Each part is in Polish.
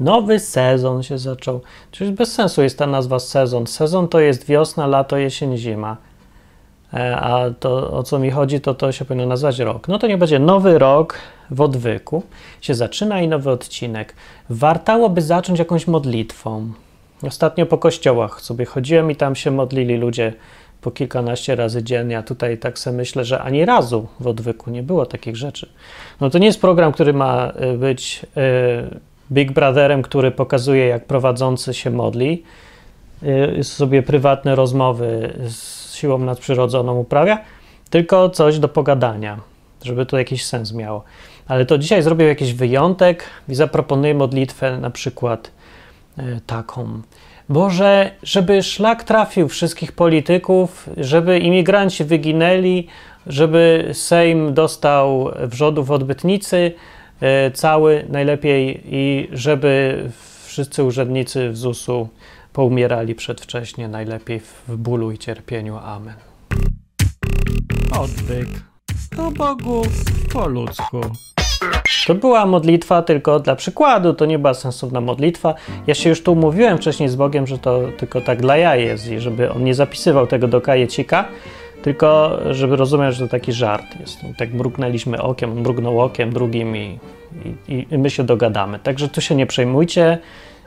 Nowy sezon się zaczął. Czyli bez sensu jest ta nazwa sezon. Sezon to jest wiosna, lato, jesień, zima. E, a to o co mi chodzi, to to się powinno nazwać rok. No to nie będzie nowy rok w odwyku. Się zaczyna i nowy odcinek. Wartałoby zacząć jakąś modlitwą. Ostatnio po kościołach sobie chodziłem i tam się modlili ludzie po kilkanaście razy dziennie, a tutaj tak sobie myślę, że ani razu w odwyku nie było takich rzeczy. No to nie jest program, który ma y, być y, Big Brotherem, który pokazuje, jak prowadzący się modli, y, sobie prywatne rozmowy z siłą nadprzyrodzoną uprawia, tylko coś do pogadania, żeby to jakiś sens miało. Ale to dzisiaj zrobię jakiś wyjątek i zaproponuję modlitwę na przykład taką. Boże, żeby szlak trafił wszystkich polityków, żeby imigranci wyginęli, żeby Sejm dostał wrzodów odbytnicy cały najlepiej i żeby wszyscy urzędnicy w ZUS-u poumierali przedwcześnie, najlepiej w bólu i cierpieniu. Amen. Odwyk. Do Bogu po ludzku. To była modlitwa tylko dla przykładu, to nie była sensowna modlitwa. Ja się już tu mówiłem wcześniej z Bogiem, że to tylko tak dla jaj jest i żeby on nie zapisywał tego do kajecika, tylko żeby rozumieć, że to taki żart jest. Tak mrugnęliśmy okiem, mrugnął okiem drugim i, i, i my się dogadamy. Także tu się nie przejmujcie.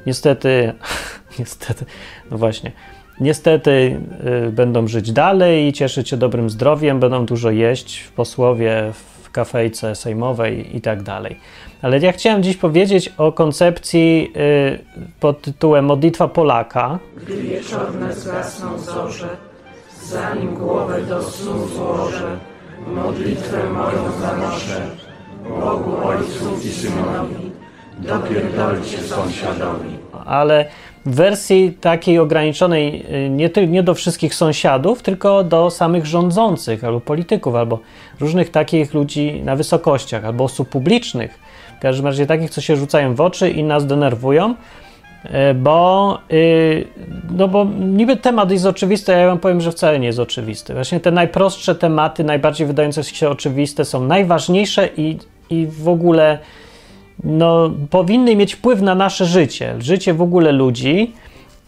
Niestety, niestety, no właśnie, niestety y, będą żyć dalej i cieszyć się dobrym zdrowiem, będą dużo jeść w posłowie, w kafejce sejmowej i tak dalej. Ale ja chciałem dziś powiedzieć o koncepcji y, pod tytułem Modlitwa Polaka. Gdy wieczorne zgasną zorze, zanim głowę do snu złożę, modlitwę moją Bogu Ojcu i Synowi, dopierdolcie sąsiadowi. Ale w wersji takiej ograniczonej y, nie, nie do wszystkich sąsiadów, tylko do samych rządzących albo polityków, albo różnych takich ludzi na wysokościach, albo osób publicznych. W każdym razie takich, co się rzucają w oczy i nas denerwują, bo, y, no bo niby temat jest oczywisty, a ja wam powiem, że wcale nie jest oczywisty. Właśnie te najprostsze tematy, najbardziej wydające się oczywiste są najważniejsze i, i w ogóle no, powinny mieć wpływ na nasze życie, życie w ogóle ludzi,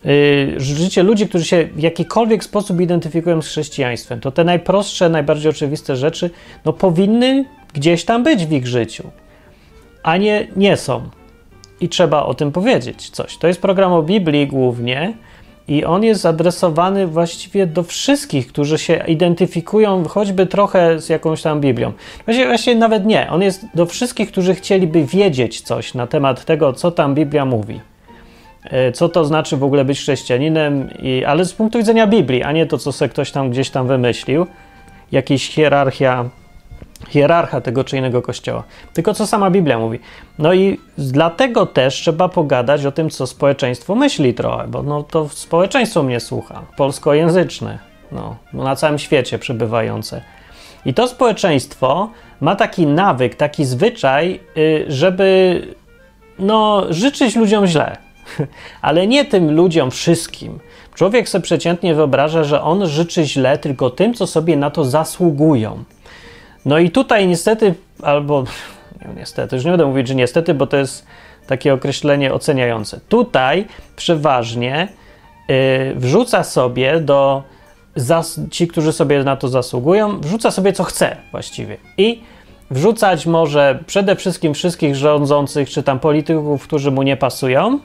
yy, życie ludzi, którzy się w jakikolwiek sposób identyfikują z chrześcijaństwem. To te najprostsze, najbardziej oczywiste rzeczy no, powinny gdzieś tam być w ich życiu, a nie, nie są. I trzeba o tym powiedzieć coś. To jest program o Biblii głównie i on jest adresowany właściwie do wszystkich, którzy się identyfikują choćby trochę z jakąś tam Biblią. Właściwie, właściwie nawet nie. On jest do wszystkich, którzy chcieliby wiedzieć coś na temat tego, co tam Biblia mówi. E, co to znaczy w ogóle być chrześcijaninem, i, ale z punktu widzenia Biblii, a nie to, co sobie ktoś tam gdzieś tam wymyślił. Jakiś hierarchia hierarcha tego czy innego kościoła. Tylko co sama Biblia mówi. No i dlatego też trzeba pogadać o tym, co społeczeństwo myśli trochę, bo no to społeczeństwo mnie słucha, polskojęzyczne, no, na całym świecie przebywające. I to społeczeństwo ma taki nawyk, taki zwyczaj, y, żeby no, życzyć ludziom źle. Ale nie tym ludziom wszystkim. Człowiek sobie przeciętnie wyobraża, że on życzy źle tylko tym, co sobie na to zasługują. No i tutaj niestety, albo nie, niestety, już nie będę mówić, że niestety, bo to jest takie określenie oceniające. Tutaj przeważnie yy, wrzuca sobie do ci, którzy sobie na to zasługują, wrzuca sobie co chce właściwie. I wrzucać może przede wszystkim wszystkich rządzących, czy tam polityków, którzy mu nie pasują,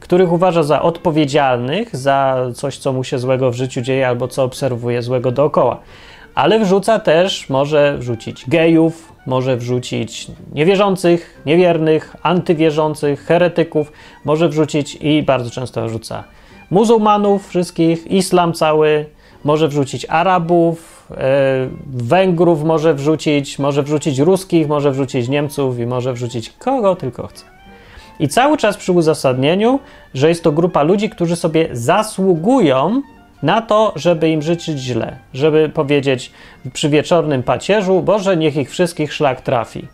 których uważa za odpowiedzialnych za coś, co mu się złego w życiu dzieje albo co obserwuje złego dookoła ale wrzuca też, może wrzucić gejów, może wrzucić niewierzących, niewiernych, antywierzących, heretyków, może wrzucić i bardzo często wrzuca muzułmanów wszystkich, islam cały, może wrzucić Arabów, e, Węgrów może wrzucić, może wrzucić ruskich, może wrzucić Niemców i może wrzucić kogo tylko chce. I cały czas przy uzasadnieniu, że jest to grupa ludzi, którzy sobie zasługują na to, żeby im życzyć źle, żeby powiedzieć przy wieczornym pacierzu, Boże, niech ich wszystkich szlak trafi.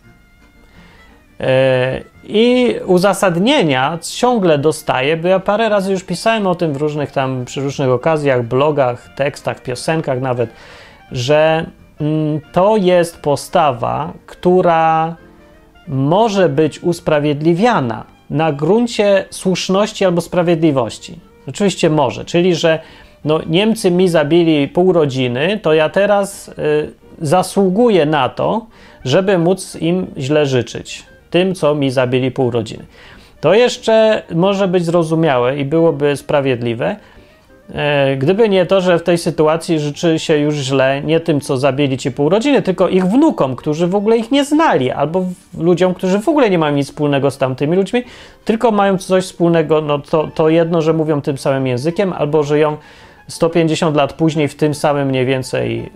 E, I uzasadnienia ciągle dostaję, bo ja parę razy już pisałem o tym w różnych tam, przy różnych okazjach, blogach, tekstach, piosenkach nawet, że mm, to jest postawa, która może być usprawiedliwiana na gruncie słuszności albo sprawiedliwości. Oczywiście może, czyli że no, Niemcy mi zabili pół rodziny, to ja teraz y, zasługuję na to, żeby móc im źle życzyć. Tym, co mi zabili pół rodziny. To jeszcze może być zrozumiałe i byłoby sprawiedliwe, e, gdyby nie to, że w tej sytuacji życzy się już źle nie tym, co zabili ci pół rodziny, tylko ich wnukom, którzy w ogóle ich nie znali, albo ludziom, którzy w ogóle nie mają nic wspólnego z tamtymi ludźmi, tylko mają coś wspólnego, no to, to jedno, że mówią tym samym językiem, albo żyją 150 lat później w tym samym mniej więcej,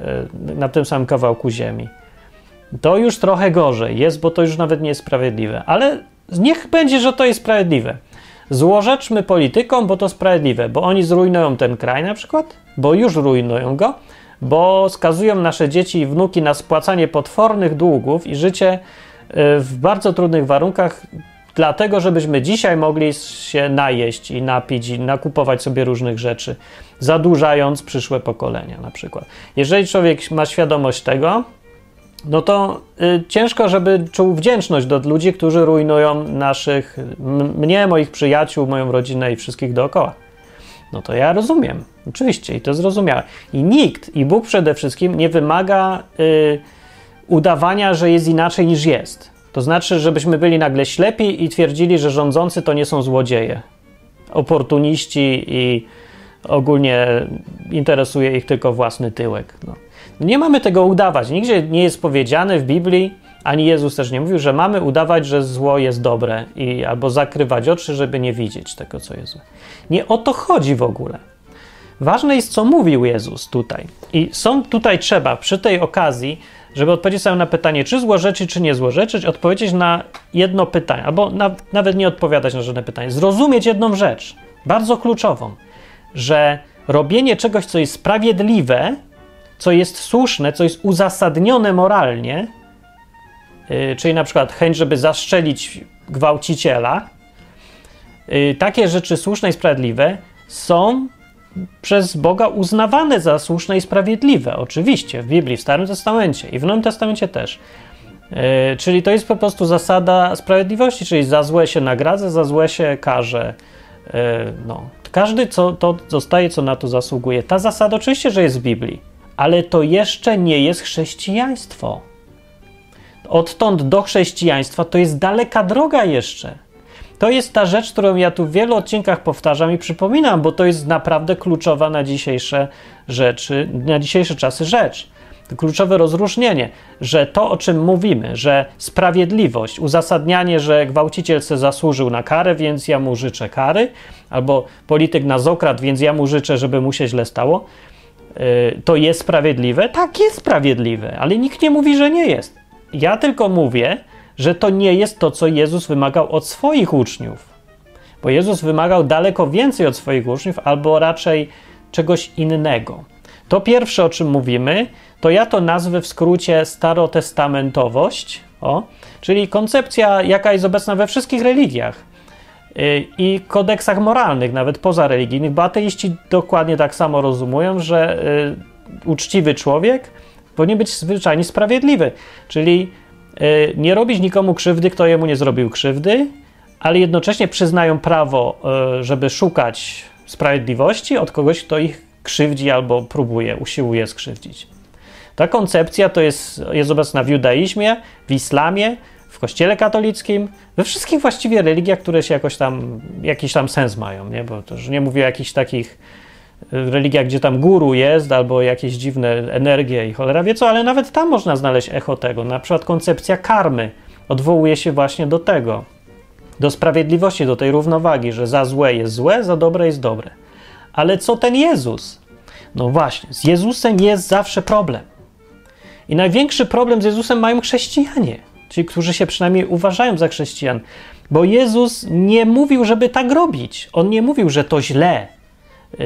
e, na tym samym kawałku ziemi. To już trochę gorzej jest, bo to już nawet nie jest sprawiedliwe, ale niech będzie, że to jest sprawiedliwe. Złorzeczmy politykom, bo to sprawiedliwe, bo oni zrujnują ten kraj na przykład, bo już rujnują go, bo skazują nasze dzieci i wnuki na spłacanie potwornych długów i życie e, w bardzo trudnych warunkach, dlatego żebyśmy dzisiaj mogli się najeść i napić i nakupować sobie różnych rzeczy, zadłużając przyszłe pokolenia na przykład. Jeżeli człowiek ma świadomość tego, no to y, ciężko, żeby czuł wdzięczność do ludzi, którzy rujnują naszych, mnie, moich przyjaciół, moją rodzinę i wszystkich dookoła. No to ja rozumiem, oczywiście, i to zrozumiałe. I nikt, i Bóg przede wszystkim, nie wymaga y, udawania, że jest inaczej niż jest. To znaczy, żebyśmy byli nagle ślepi i twierdzili, że rządzący to nie są złodzieje, oportuniści i ogólnie interesuje ich tylko własny tyłek. No. Nie mamy tego udawać. Nigdzie nie jest powiedziane w Biblii, ani Jezus też nie mówił, że mamy udawać, że zło jest dobre i albo zakrywać oczy, żeby nie widzieć tego, co jest złe. Nie o to chodzi w ogóle. Ważne jest, co mówił Jezus tutaj. I są tutaj trzeba przy tej okazji, żeby odpowiedzieć sobie na pytanie, czy złorzeczyć, czy nie złorzeczyć, odpowiedzieć na jedno pytanie, albo na, nawet nie odpowiadać na żadne pytanie. Zrozumieć jedną rzecz, bardzo kluczową, że robienie czegoś, co jest sprawiedliwe, co jest słuszne, co jest uzasadnione moralnie, yy, czyli na przykład chęć, żeby zastrzelić gwałciciela, yy, takie rzeczy słuszne i sprawiedliwe są przez Boga uznawane za słuszne i sprawiedliwe. Oczywiście w Biblii, w Starym Testamencie i w Nowym Testamencie też. Yy, czyli to jest po prostu zasada sprawiedliwości, czyli za złe się nagradza, za złe się karze. Yy, no. Każdy co, to dostaje, co na to zasługuje. Ta zasada oczywiście, że jest w Biblii ale to jeszcze nie jest chrześcijaństwo. Odtąd do chrześcijaństwa to jest daleka droga jeszcze. To jest ta rzecz, którą ja tu w wielu odcinkach powtarzam i przypominam, bo to jest naprawdę kluczowa na dzisiejsze rzeczy, na dzisiejsze czasy rzecz. Kluczowe rozróżnienie, że to, o czym mówimy, że sprawiedliwość, uzasadnianie, że gwałciciel se zasłużył na karę, więc ja mu życzę kary, albo polityk nas okradł, więc ja mu życzę, żeby mu się źle stało, Y, to jest sprawiedliwe? Tak, jest sprawiedliwe, ale nikt nie mówi, że nie jest. Ja tylko mówię, że to nie jest to, co Jezus wymagał od swoich uczniów. Bo Jezus wymagał daleko więcej od swoich uczniów, albo raczej czegoś innego. To pierwsze, o czym mówimy, to ja to nazwę w skrócie starotestamentowość, o, czyli koncepcja, jaka jest obecna we wszystkich religiach i kodeksach moralnych, nawet pozareligijnych, bo ateiści dokładnie tak samo rozumują, że y, uczciwy człowiek powinien być zwyczajnie sprawiedliwy, czyli y, nie robić nikomu krzywdy, kto jemu nie zrobił krzywdy, ale jednocześnie przyznają prawo, y, żeby szukać sprawiedliwości od kogoś, kto ich krzywdzi albo próbuje, usiłuje skrzywdzić. Ta koncepcja to jest, jest obecna w judaizmie, w islamie, w kościele katolickim, we wszystkich właściwie religiach, które się jakoś tam, jakiś tam sens mają, nie? bo już nie mówię o jakichś takich e, religiach, gdzie tam guru jest, albo jakieś dziwne energie i cholera wie co, ale nawet tam można znaleźć echo tego. Na przykład koncepcja karmy odwołuje się właśnie do tego, do sprawiedliwości, do tej równowagi, że za złe jest złe, za dobre jest dobre. Ale co ten Jezus? No właśnie, z Jezusem jest zawsze problem. I największy problem z Jezusem mają chrześcijanie ci, którzy się przynajmniej uważają za chrześcijan. Bo Jezus nie mówił, żeby tak robić. On nie mówił, że to źle. Yy,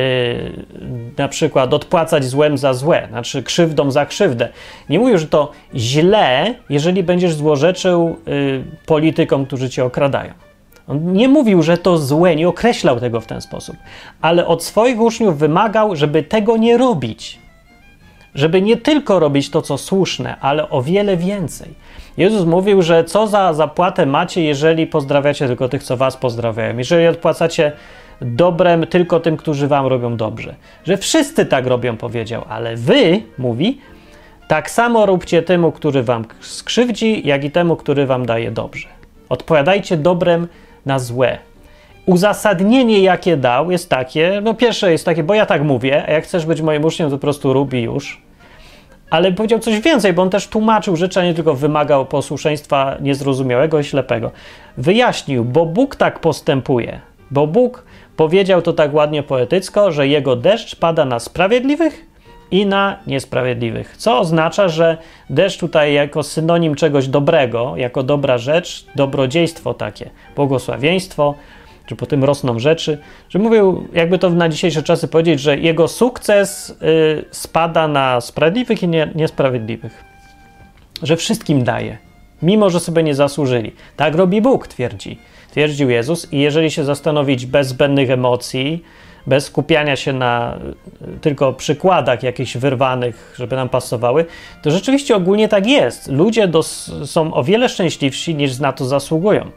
na przykład odpłacać złem za złe, znaczy krzywdą za krzywdę. Nie mówił, że to źle, jeżeli będziesz złorzeczył yy, politykom, którzy cię okradają. On nie mówił, że to złe, nie określał tego w ten sposób, ale od swoich uczniów wymagał, żeby tego nie robić. żeby nie tylko robić to, co słuszne, ale o wiele więcej. Jezus mówił, że co za zapłatę macie, jeżeli pozdrawiacie tylko tych, co was pozdrawiają, jeżeli odpłacacie dobrem tylko tym, którzy wam robią dobrze. Że wszyscy tak robią, powiedział, ale wy, mówi, tak samo róbcie temu, który wam skrzywdzi, jak i temu, który wam daje dobrze. Odpowiadajcie dobrem na złe. Uzasadnienie, jakie dał, jest takie, no pierwsze jest takie, bo ja tak mówię, a jak chcesz być moim uczniem, to po prostu rób już. Ale powiedział coś więcej, bo on też tłumaczył rzeczy, a nie tylko wymagał posłuszeństwa niezrozumiałego i ślepego. Wyjaśnił, bo Bóg tak postępuje, bo Bóg powiedział to tak ładnie poetycko, że jego deszcz pada na sprawiedliwych i na niesprawiedliwych. Co oznacza, że deszcz tutaj jako synonim czegoś dobrego, jako dobra rzecz, dobrodziejstwo takie, błogosławieństwo, czy po tym rosną rzeczy, że mówił, jakby to na dzisiejsze czasy powiedzieć, że jego sukces y, spada na sprawiedliwych i nie, niesprawiedliwych. Że wszystkim daje, mimo że sobie nie zasłużyli. Tak robi Bóg, twierdzi. Twierdził Jezus, i jeżeli się zastanowić bez zbędnych emocji, bez skupiania się na y, tylko przykładach jakichś wyrwanych, żeby nam pasowały, to rzeczywiście ogólnie tak jest. Ludzie dos- są o wiele szczęśliwsi niż na to zasługują.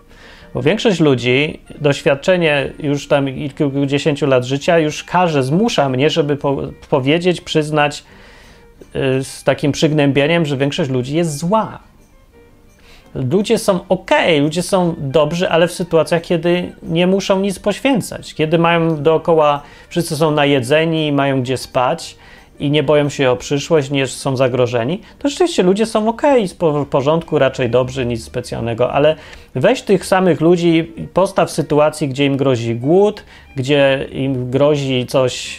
Bo większość ludzi, doświadczenie już tam kilkudziesięciu lat życia, już każe, zmusza mnie, żeby po powiedzieć, przyznać yy, z takim przygnębieniem, że większość ludzi jest zła. Ludzie są ok, ludzie są dobrzy, ale w sytuacjach, kiedy nie muszą nic poświęcać, kiedy mają dookoła, wszyscy są najedzeni, mają gdzie spać i nie boją się o przyszłość, nie są zagrożeni, to rzeczywiście ludzie są ok, w porządku, raczej dobrzy, nic specjalnego, ale weź tych samych ludzi, postaw w sytuacji, gdzie im grozi głód, gdzie im grozi coś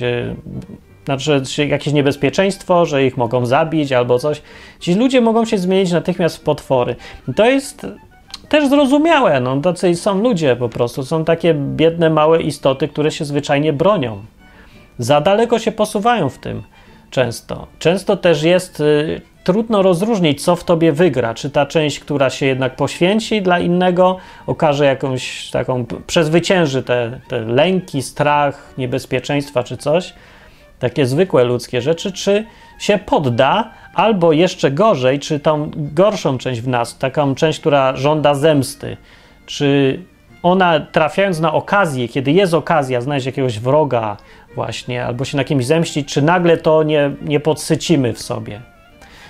znaczy jakieś niebezpieczeństwo, że ich mogą zabić albo coś. Ci ludzie mogą się zmienić natychmiast w potwory. To jest też zrozumiałe, no tacy są ludzie po prostu, są takie biedne, małe istoty, które się zwyczajnie bronią. Za daleko się posuwają w tym często. Często też jest y, trudno rozróżnić, co w tobie wygra. Czy ta część, która się jednak poświęci dla innego, okaże jakąś taką, przezwycięży te, te lęki, strach, niebezpieczeństwa czy coś, takie zwykłe ludzkie rzeczy, czy się podda, albo jeszcze gorzej, czy tą gorszą część w nas, taką część, która żąda zemsty, czy ona trafiając na okazję, kiedy jest okazja znaleźć jakiegoś wroga właśnie, albo się na kimś zemścić, czy nagle to nie, nie podsycimy w sobie.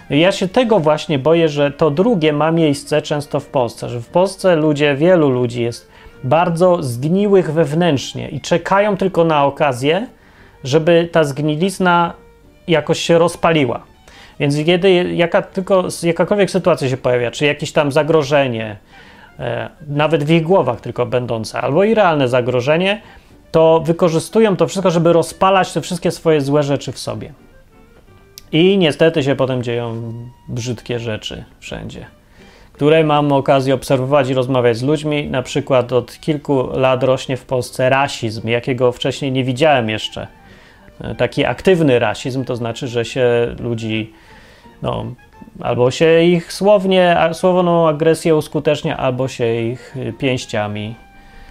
Ja się tego właśnie boję, że to drugie ma miejsce często w Polsce, że w Polsce ludzie, wielu ludzi jest bardzo zgniłych wewnętrznie i czekają tylko na okazję, żeby ta zgnilizna jakoś się rozpaliła. Więc kiedy jaka, tylko jakakolwiek sytuacja się pojawia, czy jakieś tam zagrożenie, e, nawet w ich głowach tylko będące, albo i realne zagrożenie, to wykorzystują to wszystko, żeby rozpalać te wszystkie swoje złe rzeczy w sobie. I niestety się potem dzieją brzydkie rzeczy wszędzie, które mam okazję obserwować i rozmawiać z ludźmi. Na przykład od kilku lat rośnie w Polsce rasizm, jakiego wcześniej nie widziałem jeszcze taki aktywny rasizm, to znaczy, że się ludzi, no, albo się ich słownie, słowną agresję uskutecznia, albo się ich pięściami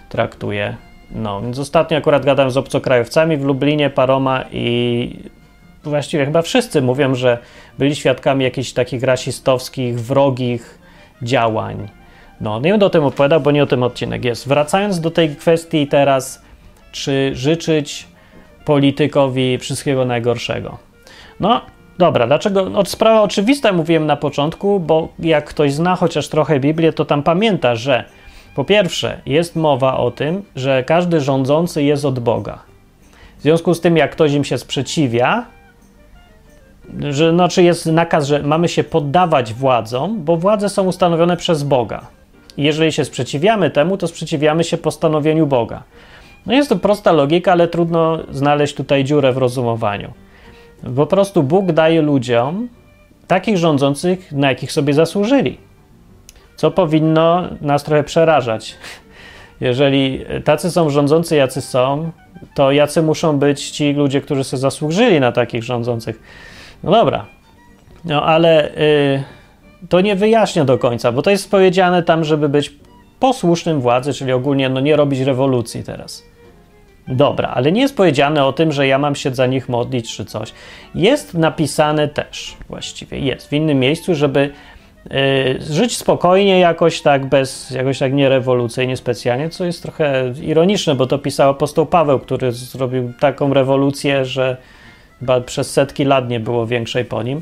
traktuje. No, więc ostatnio akurat gadałem z obcokrajowcami w Lublinie, paroma i właściwie chyba wszyscy mówią, że byli świadkami jakichś takich rasistowskich, wrogich działań. No, nie będę o tym opowiadał, bo nie o tym odcinek jest. Wracając do tej kwestii teraz, czy życzyć politykowi wszystkiego najgorszego. No, dobra, dlaczego? No, sprawa oczywista mówiłem na początku, bo jak ktoś zna chociaż trochę Biblię, to tam pamięta, że po pierwsze jest mowa o tym, że każdy rządzący jest od Boga. W związku z tym, jak ktoś im się sprzeciwia, że znaczy jest nakaz, że mamy się poddawać władzom, bo władze są ustanowione przez Boga. I jeżeli się sprzeciwiamy temu, to sprzeciwiamy się postanowieniu Boga. No jest to prosta logika, ale trudno znaleźć tutaj dziurę w rozumowaniu. Po prostu Bóg daje ludziom takich rządzących, na jakich sobie zasłużyli. Co powinno nas trochę przerażać. Jeżeli tacy są rządzący, jacy są, to jacy muszą być ci ludzie, którzy sobie zasłużyli na takich rządzących. No dobra, no ale yy, to nie wyjaśnia do końca, bo to jest powiedziane tam, żeby być posłusznym władzy, czyli ogólnie no, nie robić rewolucji teraz. Dobra, ale nie jest powiedziane o tym, że ja mam się za nich modlić czy coś. Jest napisane też, właściwie jest, w innym miejscu, żeby y, żyć spokojnie, jakoś tak bez, jakoś tak nierewolucyjnie specjalnie, co jest trochę ironiczne, bo to pisał apostoł Paweł, który zrobił taką rewolucję, że chyba przez setki lat nie było większej po nim,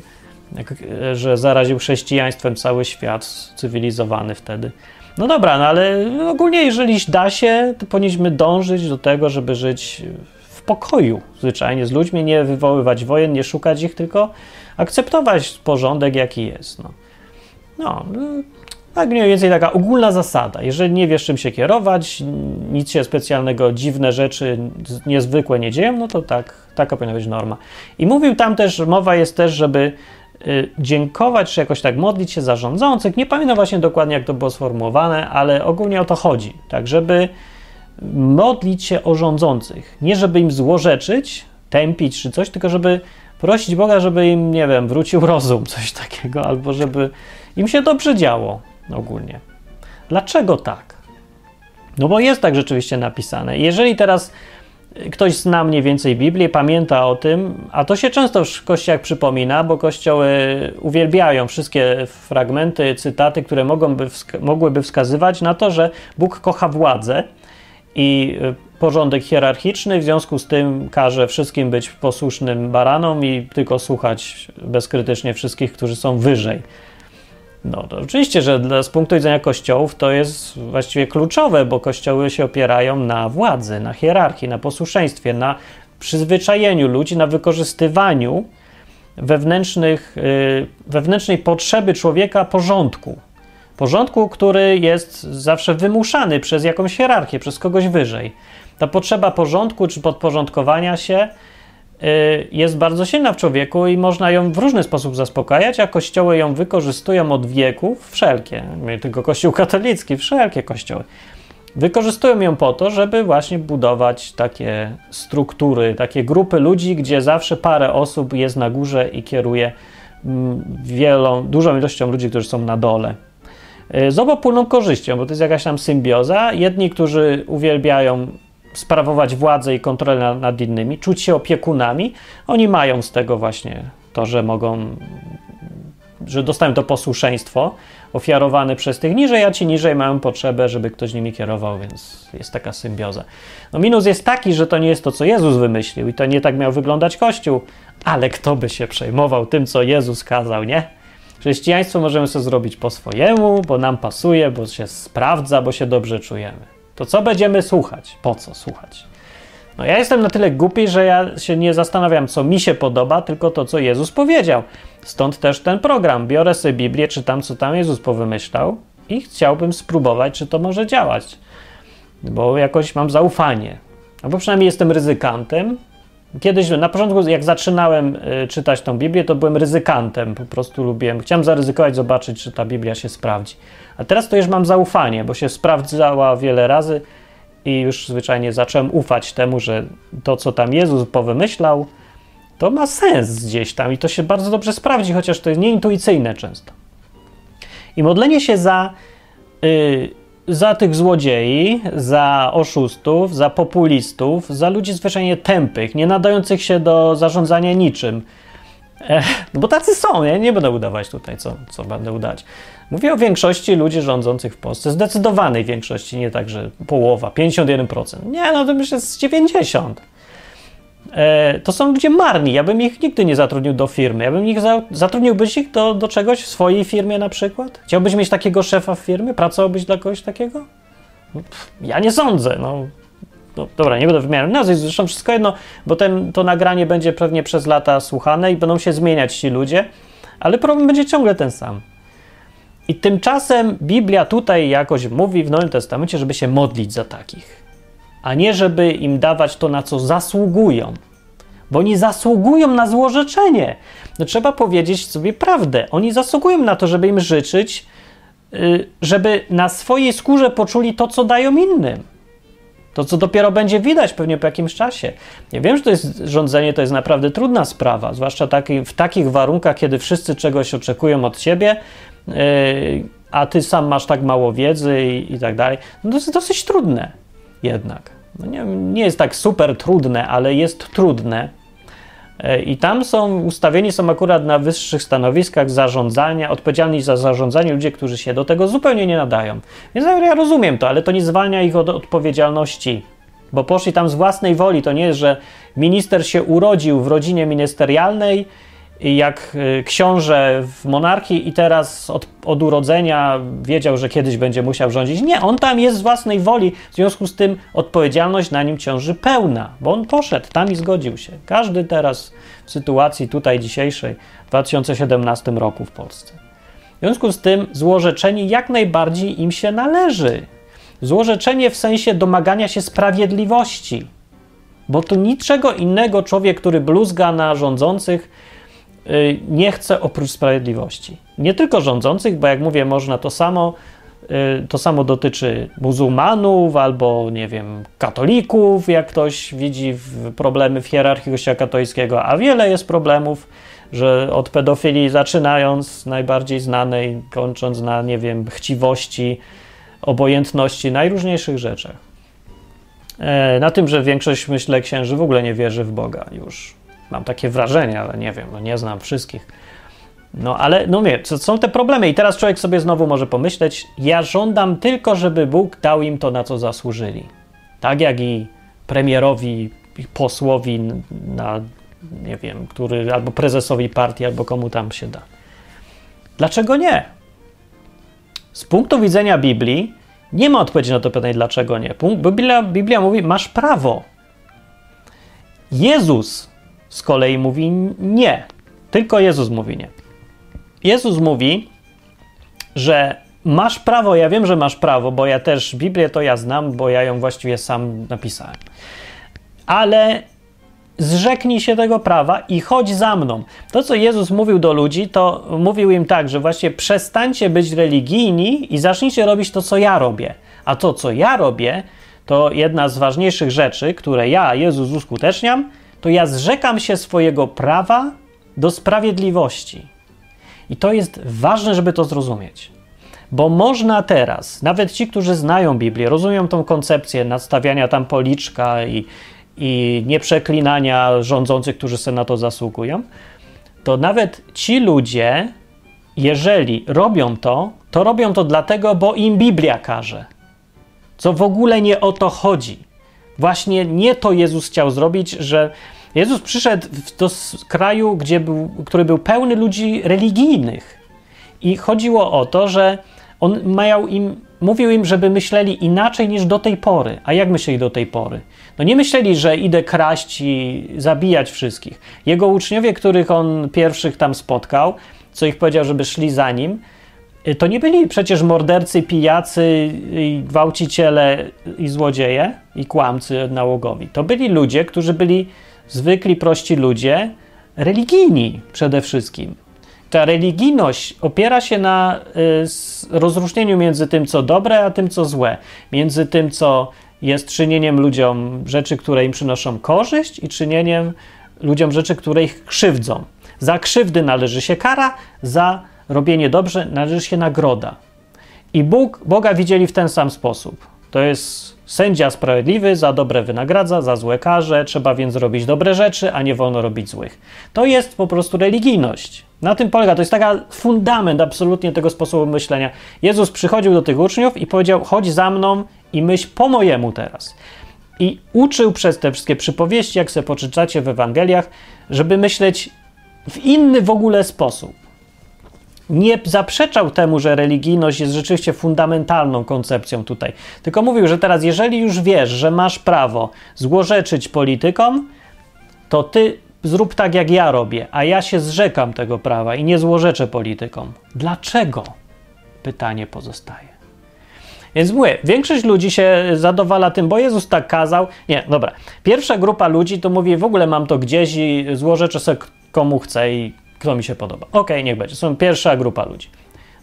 jak, że zaraził chrześcijaństwem cały świat cywilizowany wtedy. No dobra, no ale ogólnie jeżeli da się, to powinniśmy dążyć do tego, żeby żyć w pokoju zwyczajnie z ludźmi, nie wywoływać wojen, nie szukać ich, tylko akceptować porządek, jaki jest. No, no tak mniej więcej taka ogólna zasada. Jeżeli nie wiesz, czym się kierować, nic się specjalnego, dziwne rzeczy niezwykłe nie dzieją, no to tak, taka powinna być norma. I mówił tam też, mowa jest też, żeby dziękować, czy jakoś tak modlić się za rządzących. Nie pamiętam właśnie dokładnie, jak to było sformułowane, ale ogólnie o to chodzi. Tak, żeby modlić się o rządzących. Nie żeby im złorzeczyć, tępić czy coś, tylko żeby prosić Boga, żeby im, nie wiem, wrócił rozum, coś takiego, albo żeby im się dobrze działo ogólnie. Dlaczego tak? No bo jest tak rzeczywiście napisane. Jeżeli teraz ktoś zna mniej więcej Biblię, pamięta o tym, a to się często w kościołach przypomina, bo kościoły uwielbiają wszystkie fragmenty, cytaty, które mogą wska mogłyby wskazywać na to, że Bóg kocha władzę i y, porządek hierarchiczny, w związku z tym każe wszystkim być posłusznym baranom i tylko słuchać bezkrytycznie wszystkich, którzy są wyżej. No oczywiście, że dla, z punktu widzenia kościołów to jest właściwie kluczowe, bo kościoły się opierają na władzy, na hierarchii, na posłuszeństwie, na przyzwyczajeniu ludzi, na wykorzystywaniu wewnętrznych, yy, wewnętrznej potrzeby człowieka porządku. Porządku, który jest zawsze wymuszany przez jakąś hierarchię, przez kogoś wyżej. Ta potrzeba porządku czy podporządkowania się Y, jest bardzo silna w człowieku i można ją w różny sposób zaspokajać, a kościoły ją wykorzystują od wieków, wszelkie, nie tylko kościół katolicki, wszelkie kościoły. Wykorzystują ją po to, żeby właśnie budować takie struktury, takie grupy ludzi, gdzie zawsze parę osób jest na górze i kieruje mm, wielą, dużą ilością ludzi, którzy są na dole. Y, z obopólną korzyścią, bo to jest jakaś tam symbioza. Jedni, którzy uwielbiają sprawować władzę i kontrolę nad, innymi, czuć się opiekunami, oni mają z tego właśnie to, że mogą, że dostają to posłuszeństwo ofiarowane przez tych niżej, a ci niżej mają potrzebę, żeby ktoś nimi kierował, więc jest taka symbioza. No minus jest taki, że to nie jest to, co Jezus wymyślił i to nie tak miał wyglądać Kościół, ale kto by się przejmował tym, co Jezus kazał, nie? Chrześcijaństwo możemy sobie zrobić po swojemu, bo nam pasuje, bo się sprawdza, bo się dobrze czujemy to co będziemy słuchać? Po co słuchać? No ja jestem na tyle głupi, że ja się nie zastanawiam, co mi się podoba, tylko to, co Jezus powiedział. Stąd też ten program. Biorę sobie Biblię, czytam, co tam Jezus powymyślał i chciałbym spróbować, czy to może działać. Bo jakoś mam zaufanie. Albo przynajmniej jestem ryzykantem. Kiedyś, na początku, jak zaczynałem y, czytać tą Biblię, to byłem ryzykantem. Po prostu lubiłem, chciałem zaryzykować, zobaczyć, czy ta Biblia się sprawdzi. A teraz to już mam zaufanie, bo się sprawdzała wiele razy i już zwyczajnie zacząłem ufać temu, że to, co tam Jezus powymyślał, to ma sens gdzieś tam i to się bardzo dobrze sprawdzi, chociaż to jest nieintuicyjne często. I modlenie się za, yy, za tych złodziei, za oszustów, za populistów, za ludzi zwyczajnie tępych, nie nadających się do zarządzania niczym. E, no bo tacy są, ja nie będę udawać tutaj, co, co będę udać. Mówię o większości ludzi rządzących w Polsce, zdecydowanej większości, nie tak, że połowa, 51%. Nie, no to myślę z 90%. E, to są ludzie marni. Ja bym ich nigdy nie zatrudnił do firmy. Ja bym ich za, zatrudniłbyś ich do, do czegoś w swojej firmie na przykład? Chciałbyś mieć takiego szefa w firmie? Pracowałbyś dla kogoś takiego? No, ja nie sądzę. No, no, dobra, nie będę wymieniał nazwisk, zresztą wszystko jedno, bo ten, to nagranie będzie pewnie przez lata słuchane i będą się zmieniać ci ludzie, ale problem będzie ciągle ten sam. I tymczasem Biblia tutaj jakoś mówi w Nowym Testamencie, żeby się modlić za takich, a nie żeby im dawać to, na co zasługują. Bo oni zasługują na złorzeczenie. No, trzeba powiedzieć sobie prawdę. Oni zasługują na to, żeby im życzyć, y, żeby na swojej skórze poczuli to, co dają innym. To, co dopiero będzie widać pewnie po jakimś czasie. Ja wiem, że to jest rządzenie, to jest naprawdę trudna sprawa, zwłaszcza taki, w takich warunkach, kiedy wszyscy czegoś oczekują od ciebie, yy, a ty sam masz tak mało wiedzy i, i tak dalej. No to jest dosyć trudne jednak. No nie, nie jest tak super trudne, ale jest trudne. E, I tam są ustawieni są akurat na wyższych stanowiskach zarządzania, odpowiedzialni za zarządzanie ludzie, którzy się do tego zupełnie nie nadają. Więc ja rozumiem to, ale to nie zwalnia ich od odpowiedzialności, bo poszli tam z własnej woli. To nie jest, że minister się urodził w rodzinie ministerialnej jak y, książę w monarchii i teraz od, od, urodzenia wiedział, że kiedyś będzie musiał rządzić. Nie, on tam jest z własnej woli, w związku z tym odpowiedzialność na nim ciąży pełna, bo on poszedł tam i zgodził się. Każdy teraz w sytuacji tutaj dzisiejszej, w 2017 roku w Polsce. W związku z tym złorzeczenie jak najbardziej im się należy. Złorzeczenie w sensie domagania się sprawiedliwości, bo to niczego innego człowiek, który bluzga na rządzących, nie chce oprócz sprawiedliwości. Nie tylko rządzących, bo jak mówię, można to samo, y, to samo dotyczy muzułmanów albo, nie wiem, katolików, jak ktoś widzi problemy w hierarchii Kościoła katolickiego, a wiele jest problemów, że od pedofilii zaczynając, najbardziej znanej, kończąc na, nie wiem, chciwości, obojętności, najróżniejszych rzeczach. E, na tym, że większość, myślę, księży w ogóle nie wierzy w Boga już Mam takie wrażenie, ale nie wiem, no nie znam wszystkich. No ale, no wie, są te problemy i teraz człowiek sobie znowu może pomyśleć, ja żądam tylko, żeby Bóg dał im to, na co zasłużyli. Tak jak i premierowi, i posłowi na, nie wiem, który, albo prezesowi partii, albo komu tam się da. Dlaczego nie? Z punktu widzenia Biblii nie ma odpowiedzi na to pytanie, dlaczego nie. Biblia, Biblia mówi, masz prawo. Jezus z kolei mówi nie. Tylko Jezus mówi nie. Jezus mówi, że masz prawo, ja wiem, że masz prawo, bo ja też Biblię to ja znam, bo ja ją właściwie sam napisałem. Ale zrzeknij się tego prawa i chodź za mną. To, co Jezus mówił do ludzi, to mówił im tak, że właśnie przestańcie być religijni i zacznijcie robić to, co ja robię. A to, co ja robię, to jedna z ważniejszych rzeczy, które ja, Jezus, uskuteczniam – to ja zrzekam się swojego prawa do sprawiedliwości. I to jest ważne, żeby to zrozumieć. Bo można teraz, nawet ci, którzy znają Biblię, rozumieją tą koncepcję nadstawiania tam policzka i, i nieprzeklinania rządzących, którzy sobie na to zasługują, to nawet ci ludzie, jeżeli robią to, to robią to dlatego, bo im Biblia każe. Co w ogóle nie o to chodzi. Właśnie nie to Jezus chciał zrobić, że Jezus przyszedł do kraju, gdzie był, który był pełny ludzi religijnych. I chodziło o to, że on miał im, mówił im, żeby myśleli inaczej niż do tej pory. A jak myśleli do tej pory? No nie myśleli, że idę kraść i zabijać wszystkich. Jego uczniowie, których on pierwszych tam spotkał, co ich powiedział, żeby szli za nim, to nie byli przecież mordercy, pijacy, gwałciciele i złodzieje i kłamcy nałogowi. To byli ludzie, którzy byli zwykli, prości ludzie, religijni przede wszystkim. Ta religijność opiera się na y, rozróżnieniu między tym, co dobre, a tym, co złe. Między tym, co jest czynieniem ludziom rzeczy, które im przynoszą korzyść, i czynieniem ludziom rzeczy, które ich krzywdzą. Za krzywdy należy się kara, za robienie dobrze należy się nagroda. I Bóg, Boga widzieli w ten sam sposób. To jest Sędzia sprawiedliwy za dobre wynagradza, za złe karze, trzeba więc robić dobre rzeczy, a nie wolno robić złych. To jest po prostu religijność. Na tym polega, to jest taki fundament absolutnie tego sposobu myślenia. Jezus przychodził do tych uczniów i powiedział: chodź za mną i myśl po mojemu teraz. I uczył przez te wszystkie przypowieści, jak sobie poczytacie w Ewangeliach, żeby myśleć w inny w ogóle sposób nie zaprzeczał temu, że religijność jest rzeczywiście fundamentalną koncepcją tutaj, tylko mówił, że teraz, jeżeli już wiesz, że masz prawo złorzeczyć politykom, to ty zrób tak, jak ja robię, a ja się zrzekam tego prawa i nie złorzeczę politykom. Dlaczego? Pytanie pozostaje. Więc mówię, większość ludzi się zadowala tym, bo Jezus tak kazał. Nie, dobra. Pierwsza grupa ludzi to mówi, w ogóle mam to gdzieś i złorzeczę sobie komu chcę i kto mi się podoba. Okej, okay, niech będzie. Są pierwsza grupa ludzi.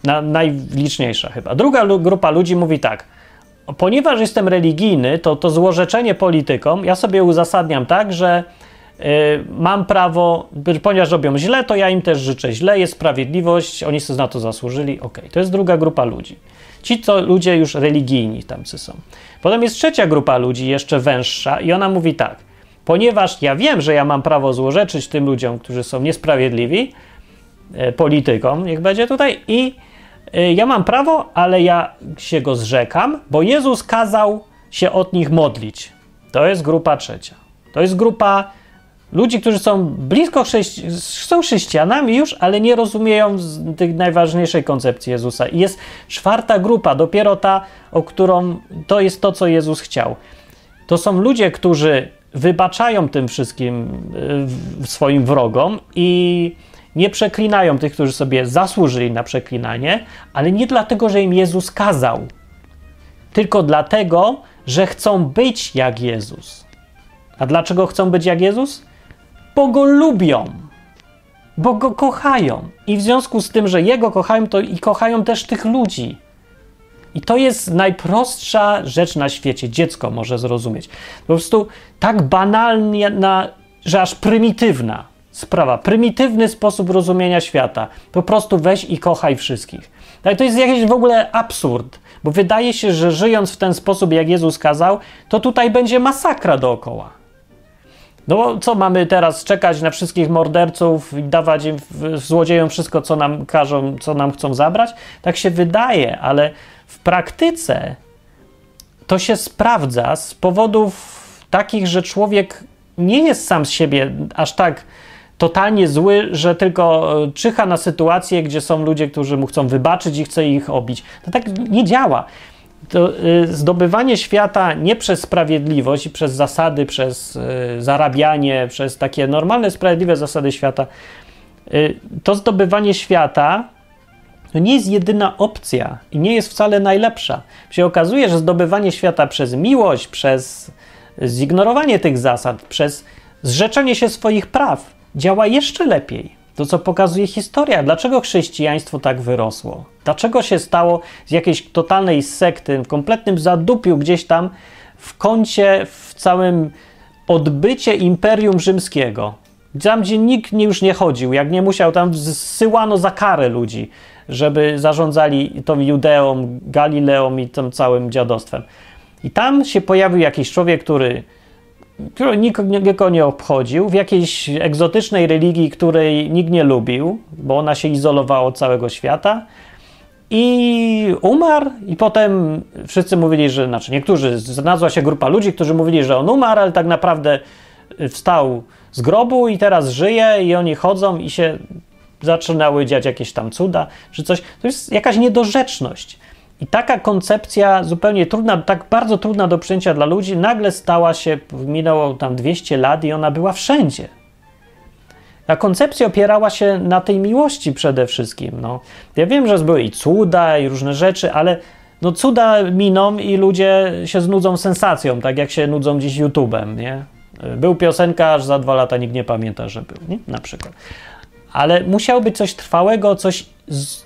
Na, najliczniejsza chyba. Druga grupa ludzi mówi tak. Ponieważ jestem religijny, to to złorzeczenie politykom ja sobie uzasadniam tak, że mam prawo, ponieważ robią źle, to ja im też życzę źle, jest sprawiedliwość, oni sobie na to zasłużyli, ok. To jest druga grupa ludzi. Ci to ludzie już religijni tamcy są. Potem jest trzecia grupa ludzi, jeszcze węższa, i ona mówi tak: ponieważ ja wiem, że ja mam prawo złorzeczyć tym ludziom, którzy są niesprawiedliwi, e, politykom, niech będzie tutaj, i e, ja mam prawo, ale ja się go zrzekam, bo Jezus kazał się od nich modlić. To jest grupa trzecia. To jest grupa ludzi, którzy są blisko chrześci są chrześcijanami już, ale nie rozumieją tej najważniejszej koncepcji Jezusa. I jest czwarta grupa, dopiero ta, o którą to jest to, co Jezus chciał. To są ludzie, którzy wybaczają tym wszystkim y, swoim wrogom i nie przeklinają tych, którzy sobie zasłużyli na przeklinanie, ale nie dlatego, że im Jezus kazał, tylko dlatego, że chcą być jak Jezus. A dlaczego chcą być jak Jezus? Bo go lubią, bo go kochają. I w związku z tym, że jego kochają, to i kochają też tych ludzi. I to jest najprostsza rzecz na świecie. Dziecko może zrozumieć. Po prostu tak banalna, że aż prymitywna sprawa, prymitywny sposób rozumienia świata. Po prostu weź i kochaj wszystkich. Tak, to jest jakiś w ogóle absurd, bo wydaje się, że żyjąc w ten sposób, jak Jezus kazał, to tutaj będzie masakra dookoła. No co mamy teraz czekać na wszystkich morderców i dawać im złodziejom wszystko, co nam każą, co nam chcą zabrać? Tak się wydaje, ale w praktyce to się sprawdza z powodów takich, że człowiek nie jest sam z siebie aż tak totalnie zły, że tylko e, czyha na sytuację, gdzie są ludzie, którzy mu chcą wybaczyć i chce ich obić. To tak nie działa. To y, zdobywanie świata nie przez sprawiedliwość przez zasady, przez y, zarabianie, przez takie normalne, sprawiedliwe zasady świata, to zdobywanie świata to nie jest jedyna opcja i nie jest wcale najlepsza. Się okazuje, że zdobywanie świata przez miłość, przez zignorowanie tych zasad, przez zrzeczenie się swoich praw działa jeszcze lepiej. To, co pokazuje historia, dlaczego chrześcijaństwo tak wyrosło, dlaczego się stało z jakiejś totalnej sekty, w kompletnym zadupiu gdzieś tam w kącie, w całym odbycie Imperium Rzymskiego. Tam, gdzie nikt już nie chodził, jak nie musiał, tam zsyłano za karę ludzi, żeby zarządzali tą Judeą, Galileą i tym całym dziadostwem. I tam się pojawił jakiś człowiek, który nikogo nie obchodził, w jakiejś egzotycznej religii, której nikt nie lubił, bo ona się izolowała od całego świata. I umarł, i potem wszyscy mówili, że, znaczy niektórzy, znalazła się grupa ludzi, którzy mówili, że on umarł, ale tak naprawdę wstał z grobu i teraz żyje, i oni chodzą i się zaczynały dziać jakieś tam cuda, czy coś. To jest jakaś niedorzeczność. I taka koncepcja zupełnie trudna, tak bardzo trudna do przyjęcia dla ludzi, nagle stała się, minęło tam 200 lat i ona była wszędzie. Ta koncepcja opierała się na tej miłości przede wszystkim. No. Ja wiem, że były i cuda, i różne rzeczy, ale no cuda miną i ludzie się znudzą sensacją, tak jak się nudzą dziś YouTube'em, nie? Był piosenkarz, za dwa lata nikt nie pamięta, że był, nie? Na przykład. Ale musiało być coś trwałego, coś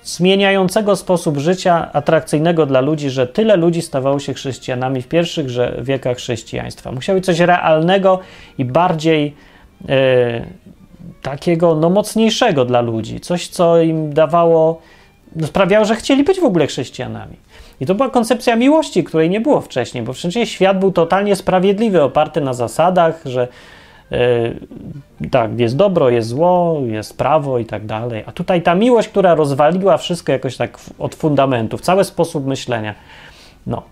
zmieniającego sposób życia, atrakcyjnego dla ludzi, że tyle ludzi stawało się chrześcijanami w pierwszych wiekach chrześcijaństwa. Musiało być coś realnego i bardziej e, takiego no, mocniejszego dla ludzi, coś, co im dawało, sprawiało, że chcieli być w ogóle chrześcijanami. I to była koncepcja miłości, której nie było wcześniej, bo przecież świat był totalnie sprawiedliwy, oparty na zasadach, że Yy, tak, jest dobro, jest zło, jest prawo i tak dalej. A tutaj ta miłość, która rozwaliła wszystko jakoś tak od fundamentów, cały sposób myślenia. No.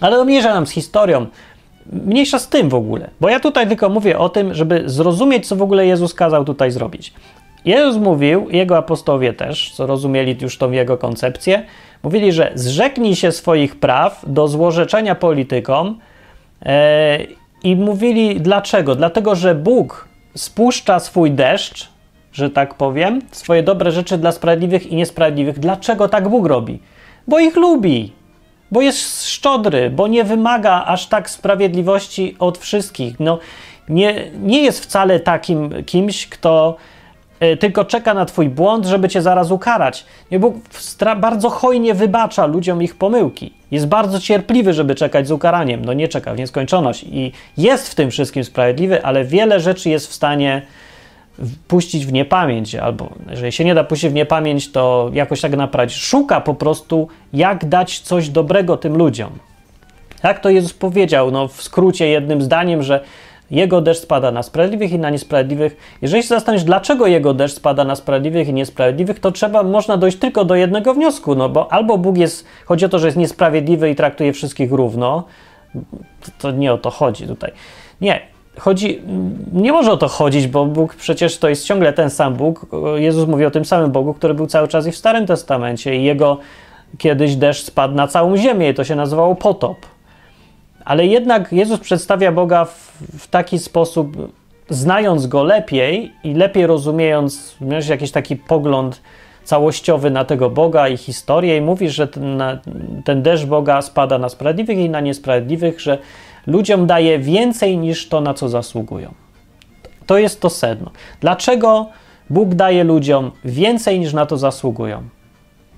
Ale mniejsza nam z historią. Mniejsza z tym w ogóle, bo ja tutaj tylko mówię o tym, żeby zrozumieć, co w ogóle Jezus kazał tutaj zrobić. Jezus mówił, jego apostowie też, co rozumieli już tą jego koncepcję, mówili, że zrzeknij się swoich praw do złorzeczenia politykom e, i mówili dlaczego? Dlatego, że Bóg spuszcza swój deszcz, że tak powiem, swoje dobre rzeczy dla sprawiedliwych i niesprawiedliwych. Dlaczego tak Bóg robi? Bo ich lubi, bo jest szczodry, bo nie wymaga aż tak sprawiedliwości od wszystkich. No, nie, nie jest wcale takim kimś, kto tylko czeka na twój błąd, żeby cię zaraz ukarać. Nie, Bóg bardzo hojnie wybacza ludziom ich pomyłki. Jest bardzo cierpliwy, żeby czekać z ukaraniem. No nie czeka w nieskończoność i jest w tym wszystkim sprawiedliwy, ale wiele rzeczy jest w stanie puścić w niepamięć, albo jeżeli się nie da puścić w niepamięć, to jakoś tak naprawić. Szuka po prostu, jak dać coś dobrego tym ludziom. Jak to Jezus powiedział, no w skrócie jednym zdaniem, że jego deszcz spada na sprawiedliwych i na niesprawiedliwych. Jeżeli się zastanowisz, dlaczego jego deszcz spada na sprawiedliwych i niesprawiedliwych, to trzeba, można dojść tylko do jednego wniosku, no bo albo Bóg jest, chodzi o to, że jest niesprawiedliwy i traktuje wszystkich równo, to nie o to chodzi tutaj. Nie, chodzi, nie może o to chodzić, bo Bóg przecież to jest ciągle ten sam Bóg. Jezus mówi o tym samym Bogu, który był cały czas i w Starym Testamencie i jego kiedyś deszcz spadł na całą ziemię i to się nazywało potop. Ale jednak Jezus przedstawia Boga w, w taki sposób, znając go lepiej i lepiej rozumiejąc, miałeś jakiś taki pogląd całościowy na tego Boga i historię, i mówi, że ten, ten deszcz Boga spada na sprawiedliwych i na niesprawiedliwych, że ludziom daje więcej niż to, na co zasługują. To jest to sedno. Dlaczego Bóg daje ludziom więcej niż na to zasługują?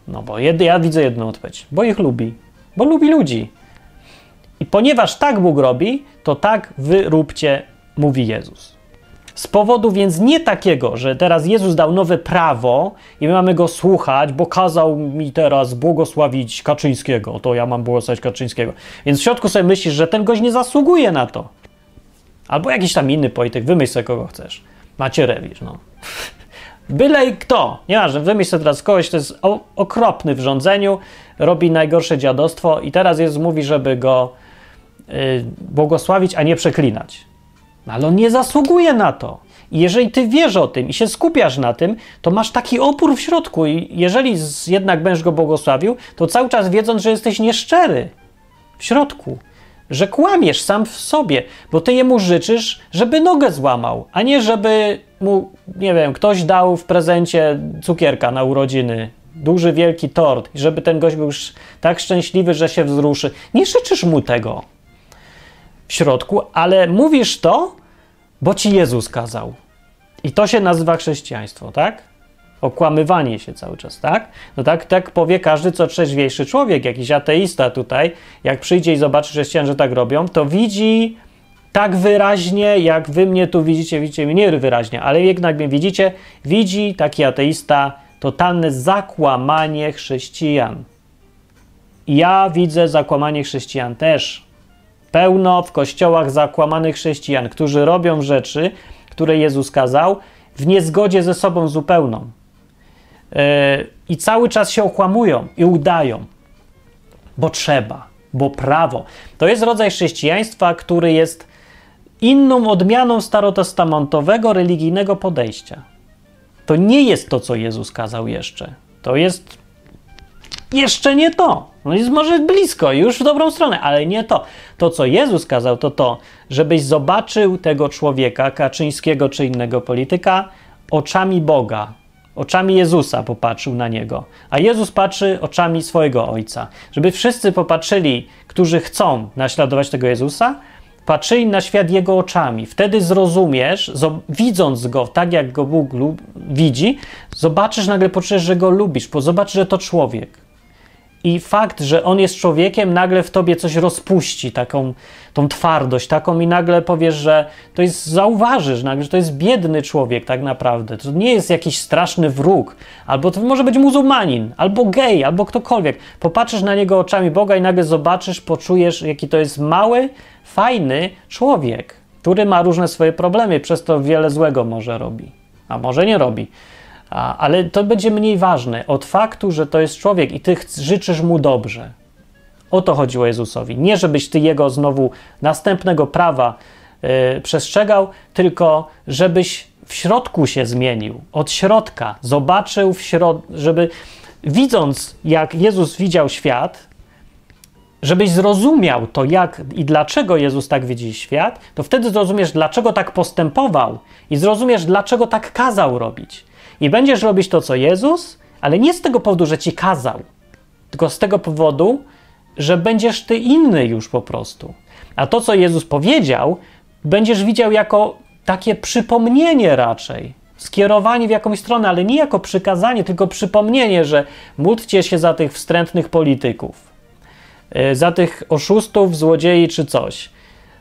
No bo jedy, ja widzę jedną odpowiedź. Bo ich lubi. Bo lubi ludzi. I ponieważ tak Bóg robi, to tak wy róbcie, mówi Jezus. Z powodu więc nie takiego, że teraz Jezus dał nowe prawo i my mamy go słuchać, bo kazał mi teraz błogosławić Kaczyńskiego, to ja mam błogosławić Kaczyńskiego. Więc w środku sobie myślisz, że ten gość nie zasługuje na to. Albo jakiś tam inny polityk, wymyśl sobie kogo chcesz. Macie rewicz, no. Byle kto, nieważne, wymyśl sobie teraz kogoś, kto jest okropny w rządzeniu, robi najgorsze dziadostwo i teraz Jezus mówi, żeby go błogosławić, a nie przeklinać. Ale on nie zasługuje na to. I jeżeli ty wiesz o tym i się skupiasz na tym, to masz taki opór w środku. I jeżeli jednak będziesz go błogosławił, to cały czas wiedząc, że jesteś nieszczery w środku, że kłamiesz sam w sobie, bo ty jemu życzysz, żeby nogę złamał, a nie żeby mu, nie wiem, ktoś dał w prezencie cukierka na urodziny, duży, wielki tort, i żeby ten gość był już tak szczęśliwy, że się wzruszy. Nie życzysz mu tego środku, ale mówisz to, bo ci Jezus kazał. I to się nazywa chrześcijaństwo, tak? Okłamywanie się cały czas, tak? No tak, tak powie każdy co trzeźwiejszy człowiek, jakiś ateista tutaj, jak przyjdzie i zobaczy chrześcijan, że tak robią, to widzi tak wyraźnie, jak wy mnie tu widzicie, widzicie mnie nie wyraźnie, ale jednak mnie widzicie, widzi taki ateista totalne zakłamanie chrześcijan. Ja widzę zakłamanie chrześcijan też. Pełno w kościołach zakłamanych chrześcijan, którzy robią rzeczy, które Jezus kazał, w niezgodzie ze sobą zupełną. Yy, I cały czas się okłamują i udają, bo trzeba, bo prawo. To jest rodzaj chrześcijaństwa, który jest inną odmianą starotestamentowego religijnego podejścia. To nie jest to, co Jezus kazał jeszcze. To jest jeszcze nie to. No jest może blisko, już w dobrą stronę, ale nie to. To, co Jezus kazał, to to, żebyś zobaczył tego człowieka, Kaczyńskiego czy innego polityka, oczami Boga, oczami Jezusa popatrzył na niego, a Jezus patrzy oczami swojego Ojca. Żeby wszyscy popatrzyli, którzy chcą naśladować tego Jezusa, patrzyli na świat Jego oczami. Wtedy zrozumiesz, widząc Go tak, jak Go Bóg widzi, zobaczysz, nagle poczujesz, że Go lubisz, bo zobaczysz, że to człowiek. I fakt, że on jest człowiekiem, nagle w tobie coś rozpuści, taką tą twardość, taką i nagle powiesz, że to jest, zauważysz nagle, że to jest biedny człowiek tak naprawdę. To nie jest jakiś straszny wróg, albo to może być muzułmanin, albo gej, albo ktokolwiek. Popatrzysz na niego oczami Boga i nagle zobaczysz, poczujesz, jaki to jest mały, fajny człowiek, który ma różne swoje problemy, przez to wiele złego może robi, a może nie robi. A, ale to będzie mniej ważne od faktu, że to jest człowiek i ty życzysz mu dobrze. O to chodziło Jezusowi. Nie, żebyś ty jego znowu następnego prawa yy, przestrzegał, tylko żebyś w środku się zmienił, od środka, zobaczył w środku, żeby widząc, jak Jezus widział świat, żebyś zrozumiał to, jak i dlaczego Jezus tak widzi świat, to wtedy zrozumiesz, dlaczego tak postępował i zrozumiesz, dlaczego tak kazał robić. I będziesz robić to, co Jezus, ale nie z tego powodu, że ci kazał, tylko z tego powodu, że będziesz ty inny już po prostu. A to, co Jezus powiedział, będziesz widział jako takie przypomnienie raczej skierowani w jakąś stronę, ale nie jako przykazanie, tylko przypomnienie, że módlcie się za tych wstrętnych polityków, e, za tych oszustów, złodziei czy coś.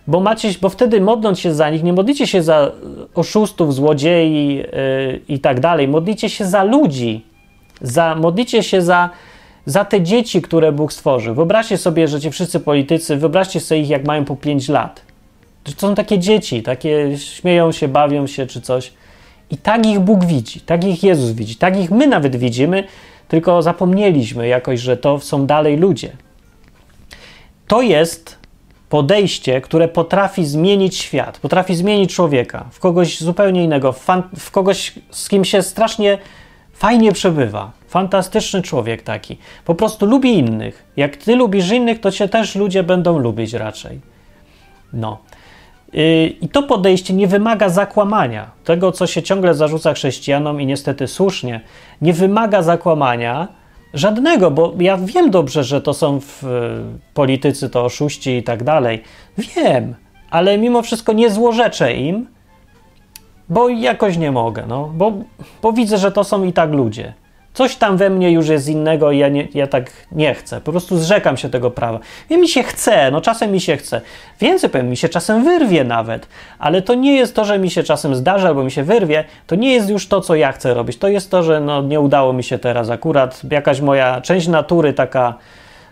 Bo macie, bo wtedy modląc się za nich, nie modlicie się za oszustów, złodziei yy, i tak dalej, modlicie się za ludzi, za, modlicie się za, za te dzieci, które Bóg stworzył. Wyobraźcie sobie, że ci wszyscy politycy, wyobraźcie sobie ich, jak mają po 5 lat. To są takie dzieci, takie śmieją się, bawią się czy coś. I tak ich Bóg widzi, tak ich Jezus widzi, tak ich my nawet widzimy, tylko zapomnieliśmy jakoś, że to są dalej ludzie. To jest podejście, które potrafi zmienić świat, potrafi zmienić człowieka w kogoś zupełnie innego, w kogoś, z kim się strasznie fajnie przebywa. Fantastyczny człowiek taki. Po prostu lubi innych. Jak ty lubisz innych, to cię też ludzie będą lubić raczej. No. Y, I to podejście nie wymaga zakłamania. Tego, co się ciągle zarzuca chrześcijanom i niestety słusznie, nie wymaga zakłamania żadnego, bo ja wiem dobrze, że to są w, politycy, to oszuści i tak dalej. Wiem, ale mimo wszystko nie złorzeczę im, bo jakoś nie mogę, no, bo, bo widzę, że to są i tak ludzie. Coś tam we mnie już jest innego i ja, nie, ja tak nie chcę. Po prostu zrzekam się tego prawa. I mi się chce, no czasem mi się chce. Więcej powiem, mi się czasem wyrwie nawet, ale to nie jest to, że mi się czasem zdarzy albo mi się wyrwie, to nie jest już to, co ja chcę robić. To jest to, że no, nie udało mi się teraz akurat jakaś moja część natury taka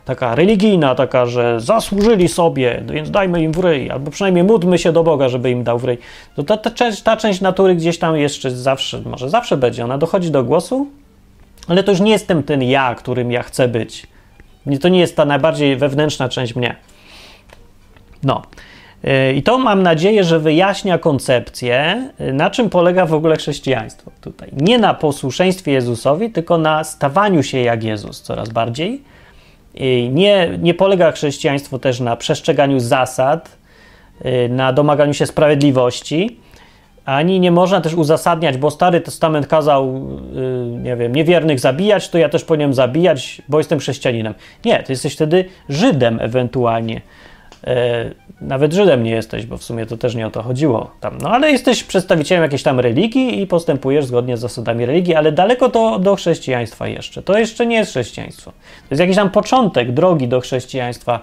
taka religijna, taka, że zasłużyli sobie, więc dajmy im w ryj, albo przynajmniej módlmy się do Boga, żeby im dał w ryj. To ta, ta, ta część natury gdzieś tam jeszcze zawsze, może zawsze będzie, ona dochodzi do głosu, ale to już nie jestem ten ja, którym ja chcę być. To nie jest ta najbardziej wewnętrzna część mnie. No. Y, I to mam nadzieję, że wyjaśnia koncepcję, y, na czym polega w ogóle chrześcijaństwo tutaj. Nie na posłuszeństwie Jezusowi, tylko na stawaniu się jak Jezus coraz bardziej. I nie, nie polega chrześcijaństwo też na przestrzeganiu zasad, na domaganiu się sprawiedliwości, ani nie można też uzasadniać, bo Stary Testament kazał, yy, nie wiem, niewiernych zabijać, to ja też powinienem zabijać, bo jestem chrześcijaninem. Nie, ty jesteś wtedy Żydem ewentualnie. Yy, nawet Żydem nie jesteś, bo w sumie to też nie o to chodziło tam. No ale jesteś przedstawicielem jakiejś tam religii i postępujesz zgodnie z zasadami religii, ale daleko to do chrześcijaństwa jeszcze. To jeszcze nie jest chrześcijaństwo. To jest jakiś tam początek drogi do chrześcijaństwa,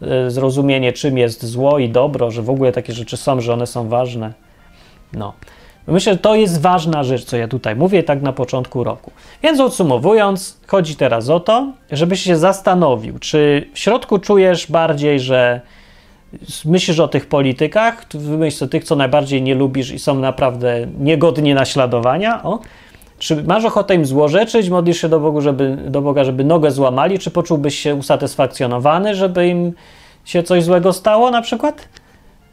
yy, zrozumienie czym jest zło i dobro, że w ogóle takie rzeczy są, że one są ważne. No. Myślę, że to jest ważna rzecz, co ja tutaj mówię, tak na początku roku. Więc odsumowując, chodzi teraz o to, żebyś się zastanowił, czy w środku czujesz bardziej, że myślisz o tych politykach, wymyśl o tych, co najbardziej nie lubisz i są naprawdę niegodni naśladowania, o, czy masz ochotę im złorzeczyć, modlisz się do, Bogu, żeby, do Boga, żeby nogę złamali, czy poczułbyś się usatysfakcjonowany, żeby im się coś złego stało na przykład?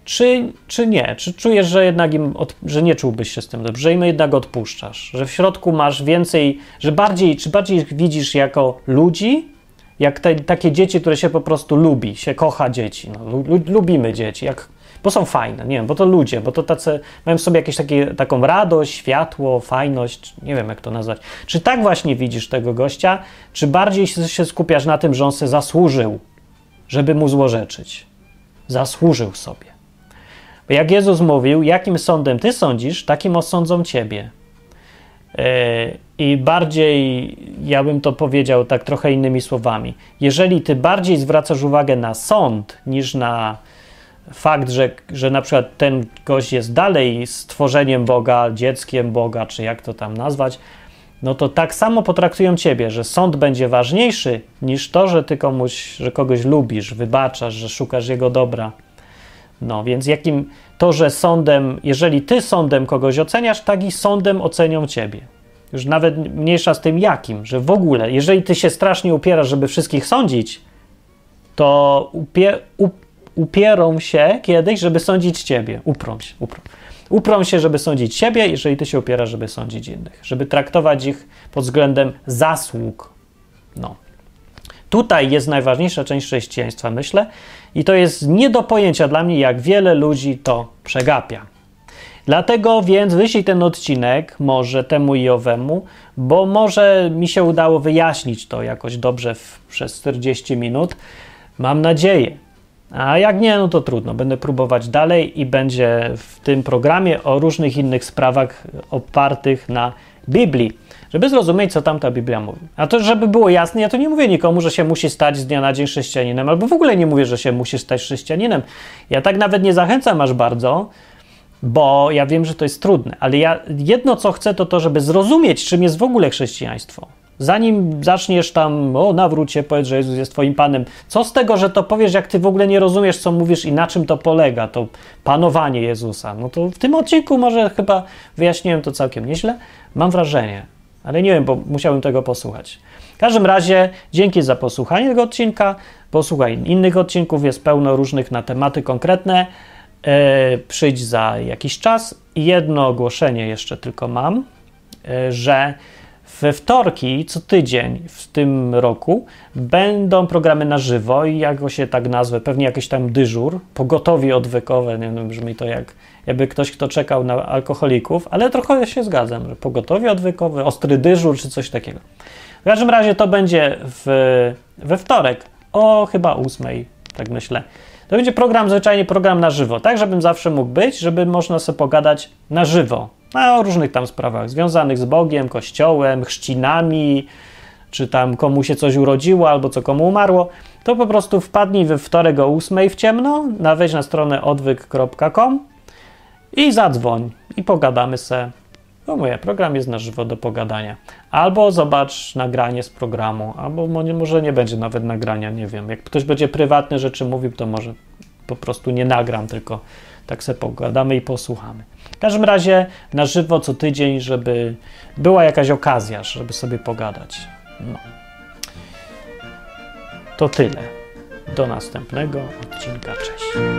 Czy, czy nie? Czy czujesz, że jednak im, od, że nie czułbyś się z tym dobrze, im jednak odpuszczasz, że w środku masz więcej, że bardziej, czy bardziej ich widzisz jako ludzi, jak te, takie dzieci, które się po prostu lubi, się kocha dzieci. No, lu, lubimy dzieci, jak, bo są fajne, nie wiem, bo to ludzie, bo to tacy, mają w sobie jakieś takie, taką radość, światło, fajność, nie wiem jak to nazwać. Czy tak właśnie widzisz tego gościa, czy bardziej się skupiasz na tym, że on sobie zasłużył, żeby mu złorzeczyć? Zasłużył sobie. Jak Jezus mówił, jakim sądem ty sądzisz, takim osądzą ciebie. E, I bardziej, ja bym to powiedział tak trochę innymi słowami. Jeżeli ty bardziej zwracasz uwagę na sąd niż na fakt, że, że na przykład ten gość jest dalej stworzeniem Boga, dzieckiem Boga, czy jak to tam nazwać, no to tak samo potraktują ciebie, że sąd będzie ważniejszy niż to, że ty komuś, że kogoś lubisz, wybaczasz, że szukasz jego dobra. No więc jakim to, że sądem, jeżeli ty sądem kogoś oceniasz, tak i sądem ocenią ciebie. Już nawet mniejsza z tym jakim, że w ogóle, jeżeli ty się strasznie upierasz, żeby wszystkich sądzić, to upie, up, upierą się kiedyś, żeby sądzić ciebie. Uprą się, uprą. Uprą się, żeby sądzić siebie, jeżeli ty się upierasz, żeby sądzić innych, żeby traktować ich pod względem zasług. No. Tutaj jest najważniejsza część chrześcijaństwa, myślę, i to jest nie do pojęcia dla mnie, jak wiele ludzi to przegapia. Dlatego więc wyślij ten odcinek, może temu i owemu, bo może mi się udało wyjaśnić to jakoś dobrze w, przez 40 minut. Mam nadzieję. A jak nie, no to trudno. Będę próbować dalej i będzie w tym programie o różnych innych sprawach opartych na Biblii, żeby zrozumieć, co tam ta Biblia mówi. A to, żeby było jasne, ja to nie mówię nikomu, że się musi stać z dnia na dzień chrześcijaninem, albo w ogóle nie mówię, że się musi stać chrześcijaninem. Ja tak nawet nie zachęcam aż bardzo, bo ja wiem, że to jest trudne, ale ja jedno, co chcę, to to, żeby zrozumieć, czym jest w ogóle chrześcijaństwo. Zanim zaczniesz tam, o nawróć się, powiedz, że Jezus jest twoim Panem, co z tego, że to powiesz, jak ty w ogóle nie rozumiesz, co mówisz i na czym to polega, to panowanie Jezusa. No to w tym odcinku może chyba wyjaśniłem to całkiem nieźle, mam wrażenie, ale nie wiem, bo musiałbym tego posłuchać. W każdym razie dzięki za posłuchanie tego odcinka, posłuchaj innych odcinków, jest pełno różnych na tematy konkretne, e, przyjdź za jakiś czas. Jedno ogłoszenie jeszcze tylko mam, e, że we wtorki co tydzień w tym roku będą programy na żywo i jak go się tak nazwę, pewnie jakiś tam dyżur, pogotowie odwykowe, nie wiem, brzmi to jak jakby ktoś, kto czekał na alkoholików, ale trochę się zgadzam, że pogotowie odwykowe, ostry dyżur czy coś takiego. W każdym razie to będzie w, we wtorek o chyba ósmej, tak myślę. To będzie program, zwyczajnie program na żywo, tak żebym zawsze mógł być, żeby można sobie pogadać na żywo, no, o różnych tam sprawach związanych z Bogiem, Kościołem, chrzcinami, czy tam komu się coś urodziło, albo co komu umarło, to po prostu wpadnij we wtorek o 8 w ciemno, na wejdź na stronę odwyk.com i zadzwoń i pogadamy se. No mówię, program jest na żywo do pogadania. Albo zobacz nagranie z programu, albo może nie będzie nawet nagrania, nie wiem. Jak ktoś będzie prywatne rzeczy mówił, to może po prostu nie nagram, tylko tak sobie pogadamy i posłuchamy. W każdym razie na żywo co tydzień, żeby była jakaś okazja, żeby sobie pogadać. No. To tyle. Do następnego odcinka. Cześć.